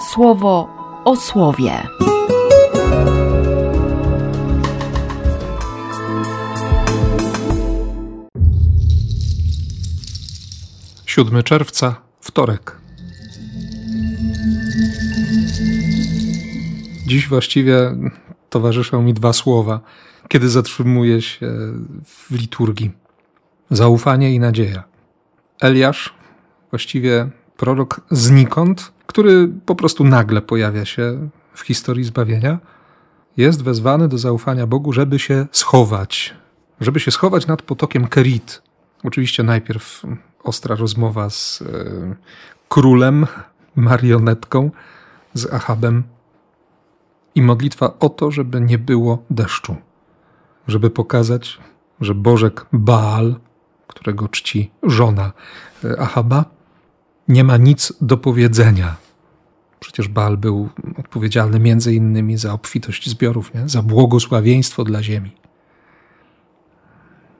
słowo o słowie. 7 czerwca, wtorek. Dziś właściwie towarzyszą mi dwa słowa, kiedy zatrzymuję się w liturgii: zaufanie i nadzieja. Eliasz, właściwie prorok znikąd, który po prostu nagle pojawia się w historii zbawienia, jest wezwany do zaufania Bogu, żeby się schować, żeby się schować nad potokiem Kerit. Oczywiście najpierw ostra rozmowa z e, królem, marionetką, z Achabem i modlitwa o to, żeby nie było deszczu, żeby pokazać, że Bożek Baal, którego czci żona e, Ahaba, nie ma nic do powiedzenia. Przecież Baal był odpowiedzialny między innymi za obfitość zbiorów, nie? za błogosławieństwo dla ziemi.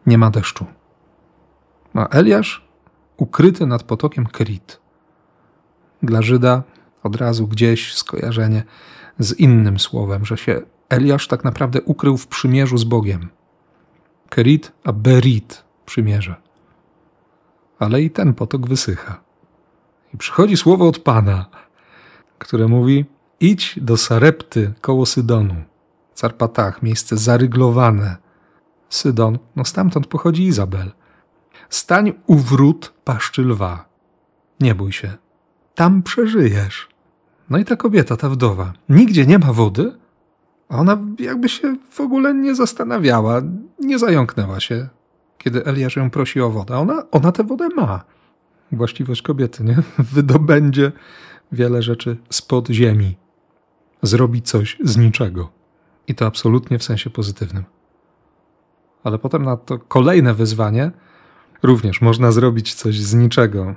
Nie ma deszczu. A Eliasz ukryty nad potokiem Kerit. Dla Żyda od razu gdzieś skojarzenie z innym słowem, że się Eliasz tak naprawdę ukrył w przymierzu z Bogiem. Kerit a Berit przymierze. Ale i ten potok wysycha. I przychodzi słowo od Pana, które mówi: Idź do Sarepty koło Sydonu, Carpatach, miejsce zaryglowane. Sydon, no stamtąd pochodzi Izabel. Stań u wrót paszczy lwa. Nie bój się, tam przeżyjesz. No i ta kobieta, ta wdowa, nigdzie nie ma wody, ona jakby się w ogóle nie zastanawiała, nie zająknęła się, kiedy Eliasz ją prosi o wodę. Ona, ona tę wodę ma. Właściwość kobiety, nie? Wydobędzie wiele rzeczy spod ziemi. Zrobi coś z niczego. I to absolutnie w sensie pozytywnym. Ale potem na to kolejne wyzwanie również można zrobić coś z niczego.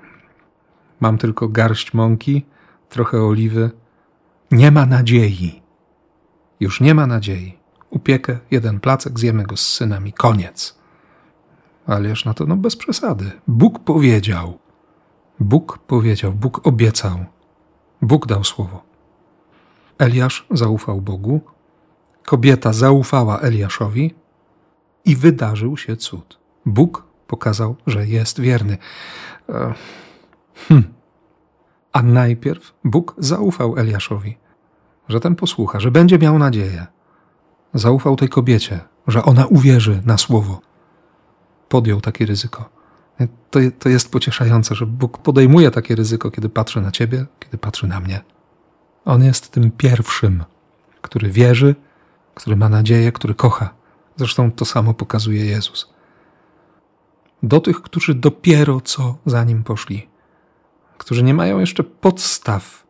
Mam tylko garść mąki, trochę oliwy. Nie ma nadziei. Już nie ma nadziei. Upiekę jeden placek, zjemy go z synami. Koniec. Ależ na to no bez przesady. Bóg powiedział. Bóg powiedział, Bóg obiecał. Bóg dał słowo. Eliasz zaufał Bogu, kobieta zaufała Eliaszowi i wydarzył się cud. Bóg pokazał, że jest wierny. E, hm. A najpierw Bóg zaufał Eliaszowi, że ten posłucha, że będzie miał nadzieję. Zaufał tej kobiecie, że ona uwierzy na słowo. Podjął takie ryzyko. To, to jest pocieszające, że Bóg podejmuje takie ryzyko, kiedy patrzy na ciebie, kiedy patrzy na mnie. On jest tym pierwszym, który wierzy, który ma nadzieję, który kocha. Zresztą to samo pokazuje Jezus. Do tych, którzy dopiero co za nim poszli, którzy nie mają jeszcze podstaw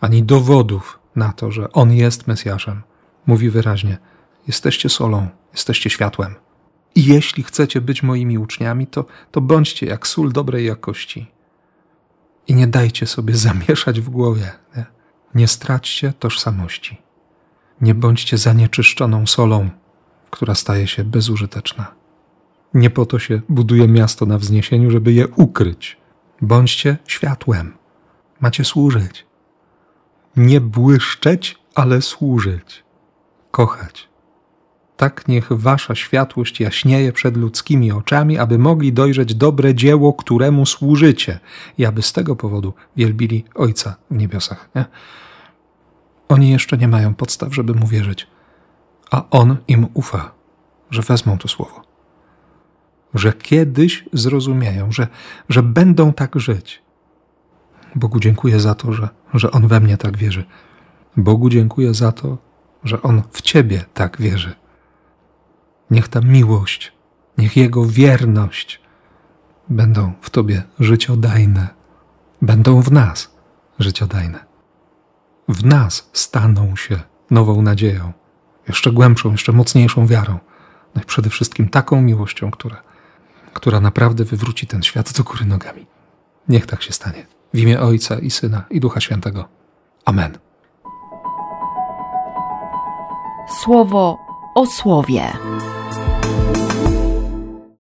ani dowodów na to, że on jest Mesjaszem, mówi wyraźnie: Jesteście solą, jesteście światłem. I jeśli chcecie być moimi uczniami, to, to bądźcie jak sól dobrej jakości. I nie dajcie sobie zamieszać w głowie. Nie, nie straćcie tożsamości. Nie bądźcie zanieczyszczoną solą, która staje się bezużyteczna. Nie po to się buduje miasto na wzniesieniu, żeby je ukryć. Bądźcie światłem. Macie służyć. Nie błyszczeć, ale służyć. Kochać. Tak niech wasza światłość jaśnieje przed ludzkimi oczami, aby mogli dojrzeć dobre dzieło, któremu służycie, i aby z tego powodu wielbili Ojca w niebiosach. Nie? Oni jeszcze nie mają podstaw, żeby mu wierzyć, a On im ufa, że wezmą to słowo, że kiedyś zrozumieją, że, że będą tak żyć. Bogu dziękuję za to, że, że On we mnie tak wierzy. Bogu dziękuję za to, że On w Ciebie tak wierzy. Niech ta miłość, niech Jego wierność będą w Tobie życiodajne, będą w nas życiodajne. W nas staną się nową nadzieją, jeszcze głębszą, jeszcze mocniejszą wiarą, no i przede wszystkim taką miłością, która, która naprawdę wywróci ten świat do góry nogami. Niech tak się stanie. W imię Ojca i Syna i Ducha Świętego. Amen. Słowo o słowie. Bye.